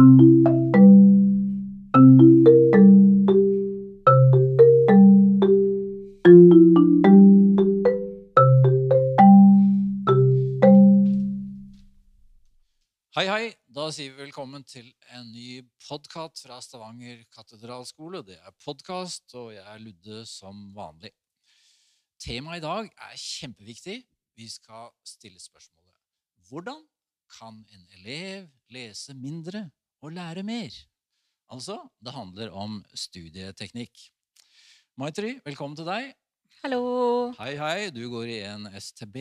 Hei, hei. Da sier vi velkommen til en ny podkast fra Stavanger katedralskole. Det er podkast, og jeg er Ludde som vanlig. Temaet i dag er kjempeviktig. Vi skal stille spørsmålet Hvordan kan en elev lese mindre og lære mer? Altså, det handler om studieteknikk. Maitri, velkommen til deg. Hallo. Hei, hei. Du går i en STB.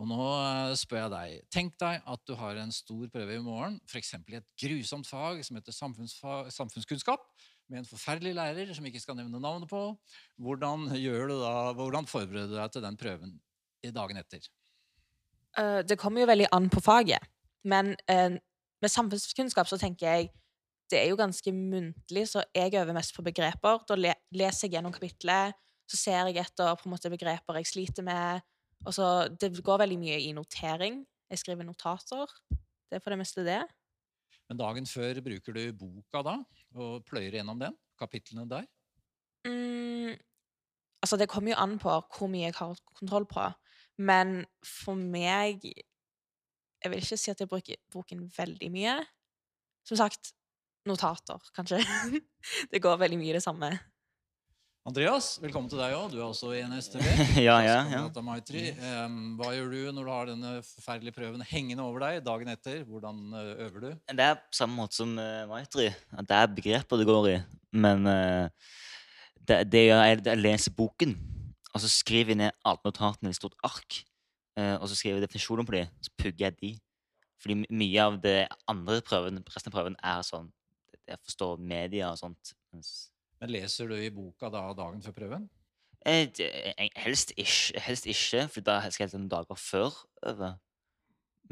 Og nå eh, spør jeg deg. Tenk deg at du har en stor prøve i morgen, f.eks. i et grusomt fag som heter samfunnskunnskap, med en forferdelig lærer som ikke skal nevne navnet på. Hvordan, da, hvordan forbereder du deg til den prøven i dagen etter? Eh, det kommer jo veldig an på faget. Men eh, med samfunnskunnskap så tenker jeg det er jo ganske muntlig, så jeg øver mest på begreper. Da leser jeg gjennom kapitlet, så ser jeg etter på en måte begreper jeg sliter med. Og så, Det går veldig mye i notering. Jeg skriver notater. Det er for det meste det. Men dagen før bruker du boka da, og pløyer gjennom den? Kapitlene der? Mm, altså, det kommer jo an på hvor mye jeg har kontroll på. Men for meg Jeg vil ikke si at jeg bruker boken veldig mye. Som sagt, notater, kanskje. det går veldig mye det samme. Andreas, velkommen til deg òg. Du er også i NSTV. Ja, ja, ja. Em, hva gjør du når du har denne forferdelige prøven hengende over deg dagen etter? Hvordan eh, øver du? Det er på samme måte som uh, Maitri. At det er begreper det går i. Men uh, det, det jeg er jeg leser boken, og så skriver jeg ned alle notatene i et stort ark. Eh, og så skriver jeg definisjoner på dem, så pugger jeg de. Fordi mye av det andre prøven, resten av prøven er sånn Jeg forstår media og sånt. Men leser du i boka da dagen før prøven? Eh, eh, helst, ikke, helst ikke, for da skal jeg noen dager før øve.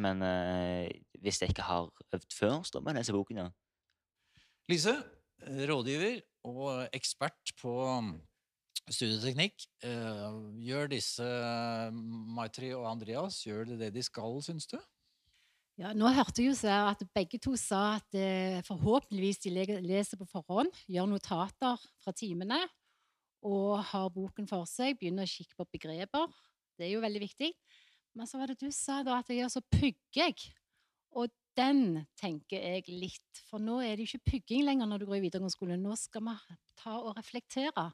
Men eh, hvis jeg ikke har øvd før, så må jeg lese boken, ja. Lise, eh, rådgiver og ekspert på studieteknikk. eh, Gjør disse eh, Maitri og Andreas gjør det det de skal, syns du? Ja, nå hørte jeg jo så at begge to sa at eh, forhåpentligvis de leser på forhånd, gjør notater fra timene og har boken for seg, begynner å kikke på begreper. Det er jo veldig viktig. Men så var det du sa da at jeg gjør så pugger jeg. Og den tenker jeg litt. For nå er det ikke pugging lenger når du går i videregående skole. Nå skal vi ta og reflektere.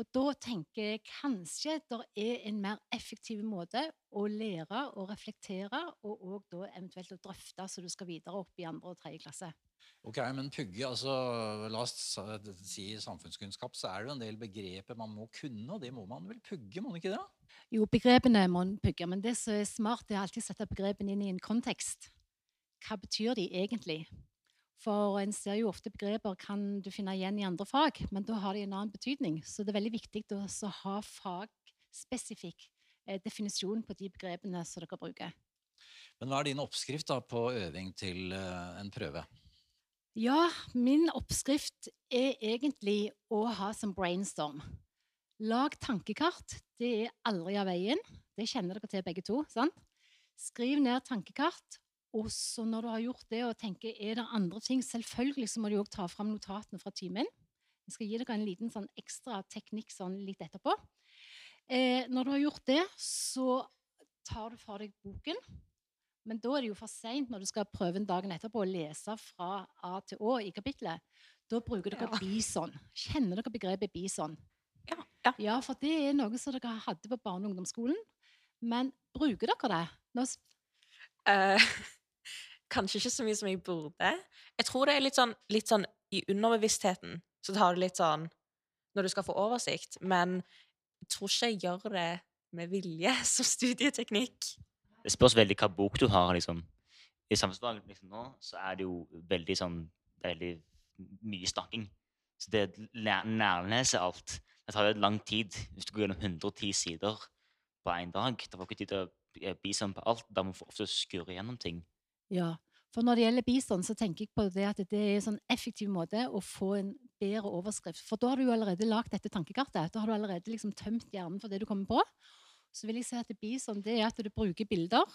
Og da tenker jeg kanskje det er en mer effektiv måte å lære og reflektere, og òg da eventuelt å drøfte så du skal videre opp i andre og tredje klasse. Ok, men pugge, altså La oss si samfunnskunnskap, så er det jo en del begreper man må kunne, og det må man vel pugge, må man ikke det? Jo, begrepene må man pugge, men det som er smart, det er alltid å sette begrepene inn i en kontekst. Hva betyr de egentlig? For en ser jo ofte begreper kan du finne igjen i andre fag, men da har de en annen betydning. Så det er veldig viktig å ha fagspesifikk eh, definisjon på de begrepene som dere bruker. Men hva er din oppskrift da på øving til eh, en prøve? Ja, min oppskrift er egentlig å ha som brainstorm. Lag tankekart. Det er aldri av veien. Det kjenner dere til begge to. sant? Skriv ned tankekart. Og så når du har gjort det og tenker er det andre ting Selvfølgelig så må du òg ta fram notatene fra timen. Jeg skal gi dere en liten sånn ekstra teknikk sånn litt etterpå. Eh, når du har gjort det, så tar du for deg boken. Men da er det jo for seint når du skal prøve en dagen etterpå å lese fra A til Å i kapitlet. Da bruker dere Ja. bison. Kjenner dere begrepet bison? Ja, ja. Ja, for det er noe som dere hadde på barne- og ungdomsskolen. Men bruker dere det? Nå, Eh, kanskje ikke så mye som jeg burde. Jeg tror det er litt sånn, litt sånn i underbevisstheten. Så tar det litt sånn når du skal få oversikt. Men jeg tror ikke jeg gjør det med vilje som studieteknikk. Det spørs veldig hva bok du har. liksom. I samfunnsfag liksom nå så er det jo veldig sånn veldig mye snakking. Så det å læ- nærlese alt Det tar jo lang tid hvis du går gjennom 110 sider på én dag. Det får ikke tid til å bli sånn på alt. Da må du ofte skure gjennom ting. ja. For når det gjelder bistand, så tenker jeg på det at det er en sånn effektiv måte å få en bedre overskrift. For da har du jo allerede lagd dette tankekartet. Da har du allerede liksom tømt hjernen for det du kommer på. Så vil jeg si at bistand det er at du bruker bilder.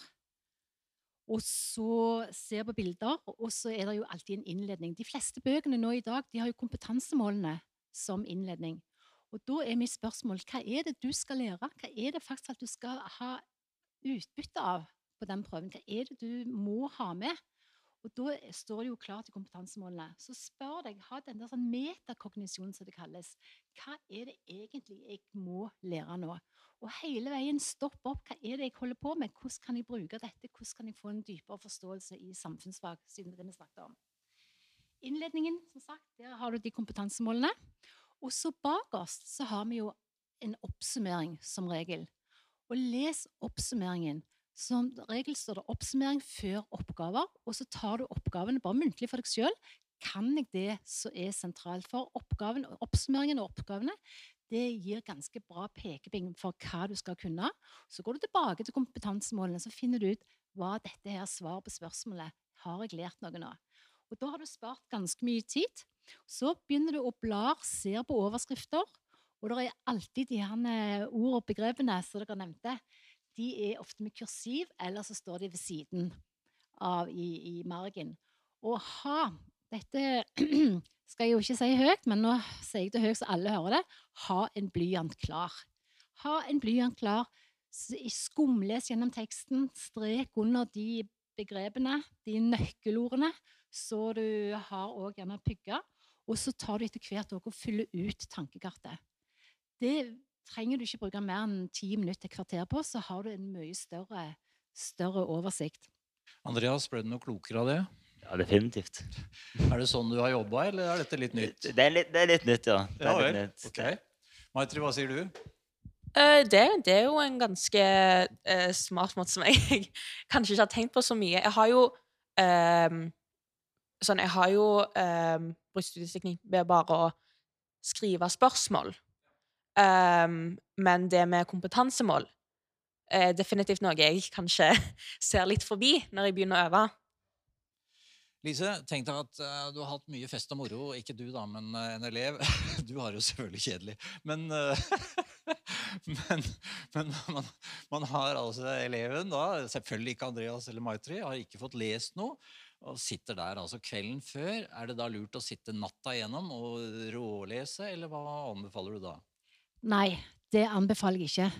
Og så ser på bilder, og så er det jo alltid en innledning. De fleste bøkene nå i dag de har jo kompetansemålene som innledning. Og da er mitt spørsmål hva er det du skal lære? Hva er det faktisk at du skal ha utbytte av på den prøven? Hva er det du må ha med? Og da står det jo klart i kompetansemålene. Så spør deg, ha den der sånn metakognisjonen som det kalles. Hva er det egentlig jeg må lære nå? Og hele veien stopp opp. Hva er det jeg holder på med? Hvordan kan jeg bruke dette? Hvordan kan jeg få en dypere forståelse i samfunnsfag, siden det vi snakket om? Innledningen, som sagt, der har du de kompetansemålene. Og så bak oss så har vi jo en oppsummering, som regel. Og les oppsummeringen. Som regel står det oppsummering før oppgaver, og så tar du oppgavene bare muntlig for deg sjøl. Kan jeg det som er sentralt? For oppgaven, oppsummeringen og oppgavene det gir ganske bra pekepinn for hva du skal kunne. Så går du tilbake til kompetansemålene, så finner du ut hva dette her svaret på spørsmålet har jeg lært noe nå. Og Da har du spart ganske mye tid. Så begynner du å bla, ser på overskrifter, og det er alltid de her ord og begrepene som dere nevnte. De er ofte med kursiv, eller så står de ved siden av i, i margen. Og ha Dette skal jeg jo ikke si høyt, men nå sier jeg det høyt så alle hører det. Ha en blyant klar. Ha en blyant klar. Skumles gjennom teksten. Strek under de begrepene, de nøkkelordene, så du har òg gjerne pugga. Og så tar du etter hvert og fyller ut tankekartet. Det trenger du ikke bruke mer enn ti minutter, et kvarter på, så har du en mye større, større oversikt. Andreas, ble du noe klokere av det? Ja, definitivt. Er det sånn du har jobba, eller er dette litt nytt? Det er litt, det er litt nytt, ja. Det Ja er vel. litt nytt. Okay. Maitri, hva sier du? Eh, det, det er jo en ganske uh, smart måte som jeg kanskje ikke har tenkt på så mye. Jeg har jo um, sånn, Jeg har jo um, brukt studieteknikk ved bare å skrive spørsmål. Ehm, men det med kompetansemål er definitivt noe jeg kanskje ser litt forbi når jeg begynner å øve. Lise, tenk deg at uh, du har hatt mye fest og moro. Ikke du, da, men uh, en elev. Du har jo selvfølgelig kjedelig. Men, uh, men, men man, man har altså eleven, da, selvfølgelig ikke Andreas eller Maitri, har ikke fått lest noe. Og sitter der altså kvelden før. Er det da lurt å sitte natta igjennom og rålese, eller hva anbefaler du da? Nei, det anbefaler jeg ikke.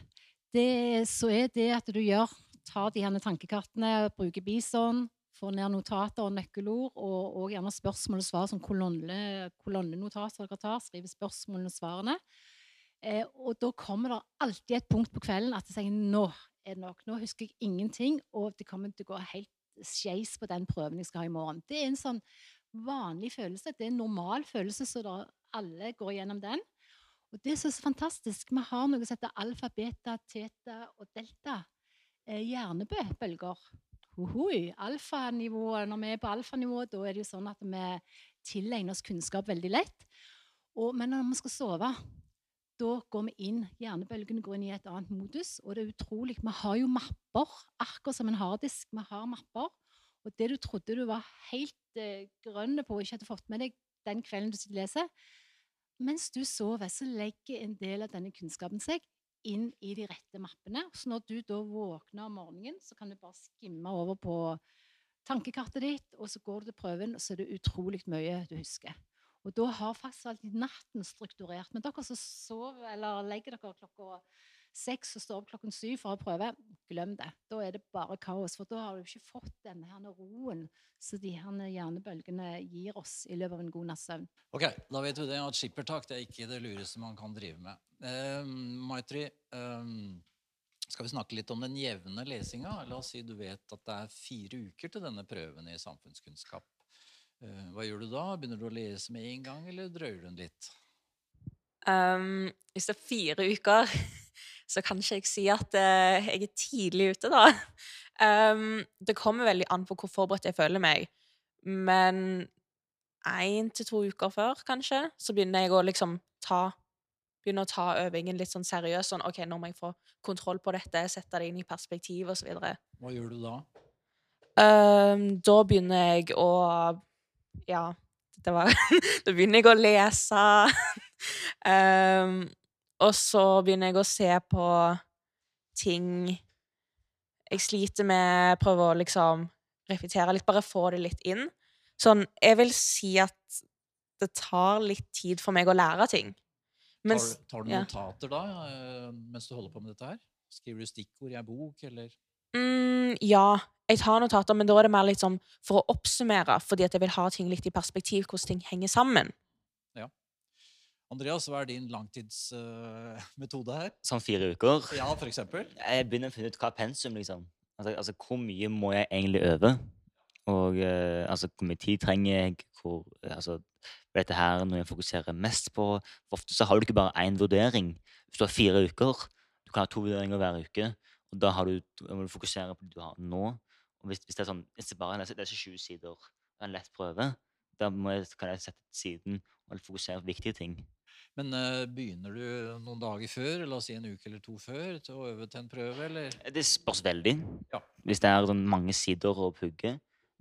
Det, så er det at du gjør, tar de her tankekartene, bruker bison, får ned notater og nøkkelord, og, og gjerne spørsmål og svar som kolonne, kolonnenotater dere tar, skriver spørsmålene og svarene. Eh, og da kommer det alltid et punkt på kvelden at du sier nå er det nok, nå husker jeg ingenting, og det kommer til å gå helt skeis på den prøven jeg skal ha i morgen. Det er en sånn vanlig følelse, det er en normal følelse, så da alle går gjennom den. Og det som er så fantastisk, vi har noe som heter alfa, beta, teta og delta. Eh, hjernebølger. Alfanivået, Når vi er på alfanivå, da er det jo sånn at vi tilegner oss kunnskap veldig lett. Og, men når vi skal sove, da går vi inn, hjernebølgene går inn i et annet modus. Og det er utrolig. Vi har jo mapper, akkurat som en harddisk. Vi har mapper. Og det du trodde du var helt eh, grønn på og ikke hadde fått med deg den kvelden du sitter og leser, mens du sover, så legger en del av denne kunnskapen seg inn i de rette mappene. Så når du da våkner om morgenen, så kan du bare skimme over på tankekartet ditt, og så går du til prøven, og så er det utrolig mye du husker. Og da har faktisk alltid natten strukturert. Men dere som sover eller legger dere klokka seks og står opp klokken syv for å prøve, glem det. Da er det bare kaos. For da har du ikke fått denne her roen som de her hjernebølgene gir oss i løpet av en god natts søvn. Ok, da vet vi det at skippertak det er ikke det lureste man kan drive med. Eh, Maitri, eh, skal vi snakke litt om den jevne lesinga? La oss si du vet at det er fire uker til denne prøven i samfunnskunnskap. Eh, hva gjør du da? Begynner du å lese med en gang, eller drøyer du den litt? Um, hvis det er fire uker, så kan ikke jeg si at eh, jeg er tidlig ute, da. Um, det kommer veldig an på hvor forberedt jeg føler meg. Men én til to uker før, kanskje, så begynner jeg å liksom ta Begynner å ta øvingen litt sånn seriøst. Sånn OK, nå må jeg få kontroll på dette, sette det inn i perspektiv, osv. Hva gjør du da? Um, da begynner jeg å Ja, det var Da begynner jeg å lese. um, og så begynner jeg å se på ting jeg sliter med. Prøve å liksom repetere litt, bare få det litt inn. Sånn, jeg vil si at det tar litt tid for meg å lære ting. Tar, Mens, tar du ja. notater da, eh, mens du holder på med dette her? Skriver du stikkord i ei bok, eller? mm, ja, jeg tar notater, men da er det mer litt sånn for å oppsummere, fordi at jeg vil ha ting litt i perspektiv, hvordan ting henger sammen. Andreas, hva er din langtidsmetode her? Sånn fire uker. Ja, for eksempel. Jeg begynner å finne ut hva er pensum, liksom. Altså, altså hvor mye må jeg egentlig øve? Og eh, altså, hvor mye tid trenger jeg? Hvor, altså, dette her er noe jeg fokuserer mest på. For ofte så har du ikke bare én vurdering. Hvis du har fire uker, du kan ha to vurderinger hver uke, og da har du, må du fokusere på det du har nå. Og hvis, hvis det er sånn, hvis det bare leser, leser 20 sider, det er en lett prøve, da må jeg, kan jeg sette til siden og fokusere på viktige ting. Men eh, begynner du noen dager før, la oss si en uke eller to før, til å øve til en prøve, eller? Det spørs veldig. Ja. Hvis det er sånn mange sider å pugge,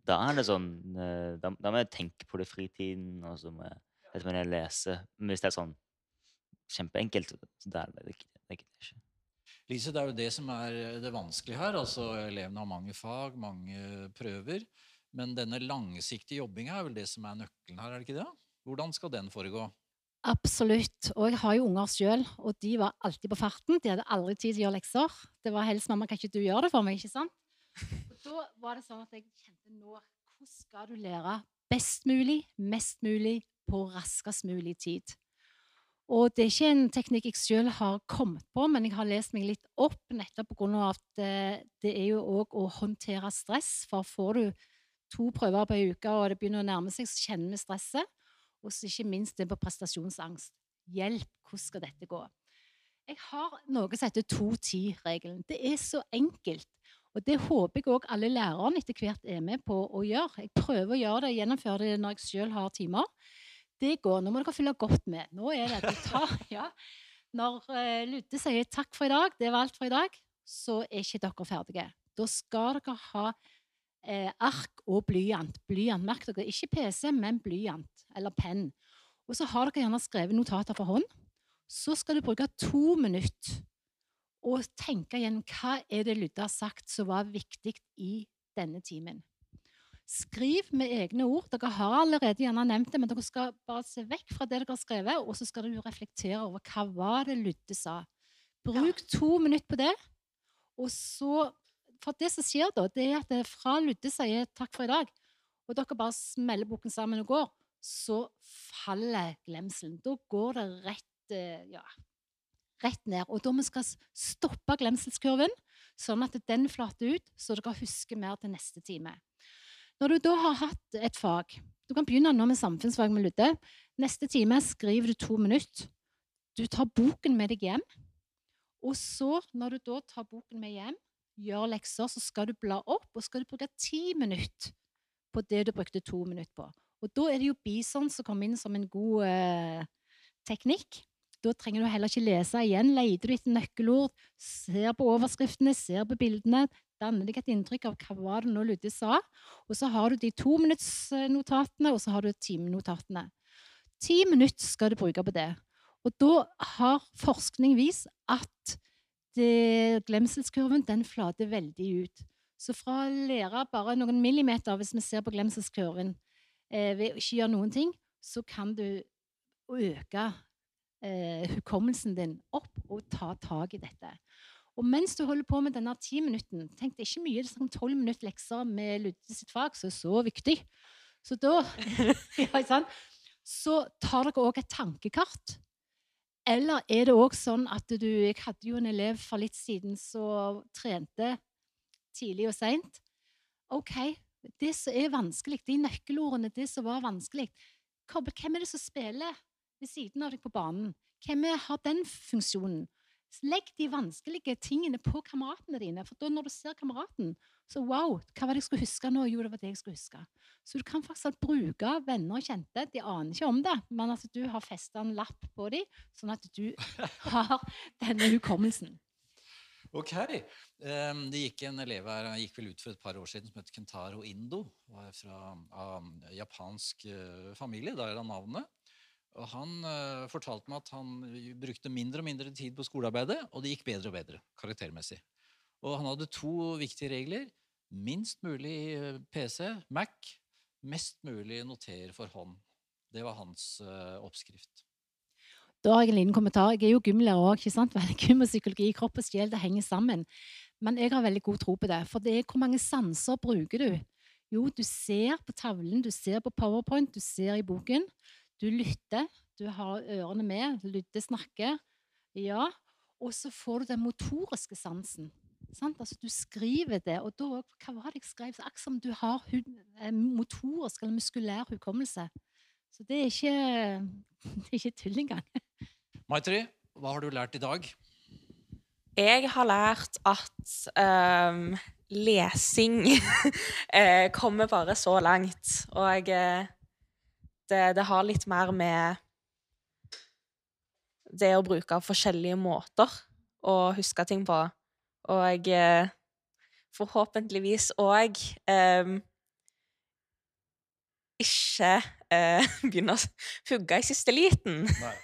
da er det sånn eh, Da, da må jeg tenke på det fritiden, og så må jeg, vet må jeg lese. Men hvis det er sånn kjempeenkelt, så da er det ikke det. er ikke. Lise, det er jo det som er det vanskelige her. altså Elevene har mange fag, mange prøver. Men denne langsiktige jobbinga er vel det som er nøkkelen her, er det ikke det? Hvordan skal den foregå? Absolutt. Og jeg har jo unger sjøl, og de var alltid på farten. De hadde aldri tid til å gjøre lekser. Det var helst 'mamma, kan ikke du gjøre det for meg?' ikke sant? Og da var det sånn at jeg kjente nå Hvordan skal du lære best mulig, mest mulig, på raskest mulig tid? Og det er ikke en teknikk jeg sjøl har kommet på, men jeg har lest meg litt opp nettopp pga. at eh, det er jo òg å håndtere stress. For får du to prøver på ei uke, og det begynner å nærme seg, så kjenner vi stresset. Og ikke minst det på prestasjonsangst. Hjelp, hvordan skal dette gå? Jeg har noe som heter 2-10-regelen. Det er så enkelt. Og det håper jeg òg alle lærerne etter hvert er med på å gjøre. Jeg prøver å gjøre det, og gjennomføre det når jeg sjøl har timer. Det går. Nå må dere følge godt med. Nå er det at tar, ja. Når uh, Ludde sier 'takk for i dag', det var alt for i dag, så er ikke dere ferdige. Da skal dere ha eh, ark og blyant. Blyant, Merk dere, ikke PC, men blyant eller penn. Og så har dere gjerne skrevet notater for hånd. Så skal du bruke to minutter og tenke igjen hva er det Ludde har sagt som var viktig i denne timen. Skriv med egne ord. Dere har allerede gjerne nevnt det, men dere skal bare se vekk fra det dere har skrevet, og så skal dere reflektere over hva var det Ludde sa. Bruk to minutter på det, og så For det som skjer da, det er at fra Ludde sier 'takk for i dag', og dere bare smeller boken sammen og går, så faller glemselen. Da går det rett eh, ja, rett ned. Og da vi skal stoppe glemselskurven, sånn at den flater ut, så dere husker mer til neste time. Når du da har hatt et fag Du kan begynne nå med samfunnsfag med Ludde. Neste time skriver du to minutter. Du tar boken med deg hjem. Og så, når du da tar boken med hjem, gjør lekser, så skal du bla opp, og skal du bruke ti minutter på det du brukte to minutter på. Og da er det jo bison som kommer inn som en god eh, teknikk. Da trenger du heller ikke lese igjen. Leter du etter nøkkelord, ser på overskriftene, ser på bildene, danner deg et inntrykk av hva var det nå Ludde sa. Og så har du de tominuttsnotatene, og så har du timenotatene. Ti minutter skal du bruke på det. Og da har forskning vist at det, glemselskurven den flater veldig ut. Så fra å lære bare noen millimeter, hvis vi ser på glemselskurven, eh, ved å ikke gjøre noen ting, så kan du øke eh, hukommelsen din opp og ta tak i dette. Og mens du holder på med denne ti minutten, tenk det er ikke mye, sånn tolv minutter lekser med Ludde sitt fag, som er så viktig. Så da ja? Så tar dere òg et tankekart. Eller er det òg sånn at du Jeg hadde jo en elev for litt siden som trente tidlig og seint. OK, det som er vanskelig, de nøkkelordene, det som var vanskelig Hvem er det som spiller ved siden av deg på banen? Hvem har den funksjonen? Legg de vanskelige tingene på kameratene dine. For da når du ser kameraten, så wow, hva var det jeg skulle huske nå? Jo, det var det jeg skulle huske. Så du kan faktisk bruke venner og kjente. De aner ikke om det, men at du har festa en lapp på dem, sånn at du har denne hukommelsen. Ok. Ehm, Det gikk en elev her, han gikk vel ut for et par år siden, som het Kentaro Indo. Var fra av japansk eh, familie, der er navnet. Og han uh, fortalte meg at han brukte mindre og mindre tid på skolearbeidet, og det gikk bedre og bedre karaktermessig. Og han hadde to viktige regler. Minst mulig eh, PC, Mac. Mest mulig notere for hånd. Det var hans uh, oppskrift. Da har jeg en liten kommentar. Jeg er jo gymlærer òg. Gym og psykologi, kropp og sjel, det henger sammen. Men jeg har veldig god tro på det. For det er hvor mange sanser bruker du? Jo, du ser på tavlen, du ser på powerpoint, du ser i boken. Du lytter, du har ørene med, lytter, snakker. Ja. Og så får du den motoriske sansen. Sant? Altså, du skriver det, og da Hva var det jeg skrev? Så Akkurat som du har eh, motorisk eller muskulær hukommelse. Så det er ikke, det er ikke tull engang. Maitri, hva har du lært i dag? Jeg har lært at um, lesing eh, kommer bare så langt. Og eh, det, det har litt mer med det å bruke forskjellige måter å huske ting på. Og eh, forhåpentligvis òg eh, ikke eh, begynne å hugge i siste liten. Nei.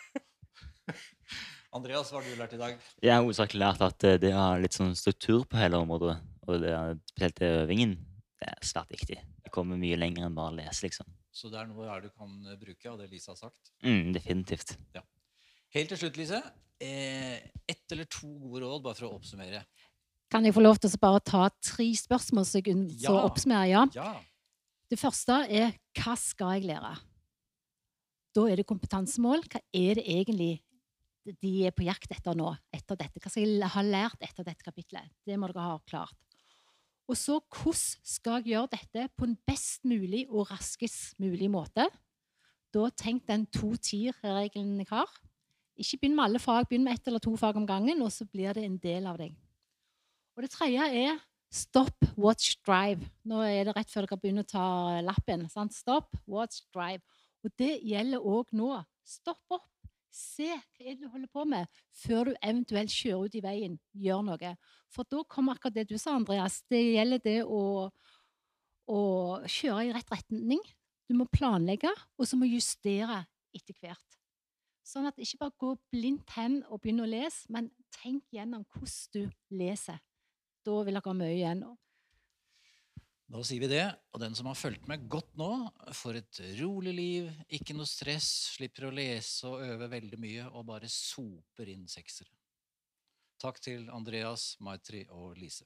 Andreas, hva har du lært i dag? Jeg har hovedsakelig lært at eh, det ha litt sånn struktur på hele området, og det er spesielt øvingen, det er svært viktig. Det kommer mye lenger enn bare å lese, liksom. Så det er noe her du kan eh, bruke av det Lise har sagt. Mm, definitivt. Helt til slutt, Lise. Eh, ett eller to gode råd, bare for å oppsummere. Kan jeg få lov til å bare ta tre spørsmål så jeg Ja. oppsummerer? Ja. Ja. Det første er hva skal jeg lære? Da er det kompetansemål. Hva er det egentlig de er på jakt etter nå? etter dette? Hva skal jeg ha lært etter dette kapitlet? Det må dere ha klart. Og så hvordan skal jeg gjøre dette på en best mulig og raskest mulig måte? Da tenk den to-tier-regelen jeg har. Ikke begynn med alle fag, begynn med ett eller to fag om gangen, og så blir det en del av deg. Og det tredje er Stop, watch, drive. Nå er det rett før dere begynner å ta lappen. Sant? Stop, watch, drive. Og det gjelder òg nå. Stopp opp. Se hva er det du holder på med, før du eventuelt kjører ut i veien. Gjør noe. For da kommer akkurat det du sa, Andreas. Det gjelder det å, å kjøre i rett retning. Du må planlegge, og så må justere etter hvert. Sånn at ikke bare gå blindt hen og begynne å lese, men tenk gjennom hvordan du leser. Da vil dere ha mye igjen. Da sier vi det. Og den som har fulgt med godt nå, får et rolig liv, ikke noe stress, slipper å lese og øve veldig mye, og bare soper inn seksere. Takk til Andreas, Maitri og Lise.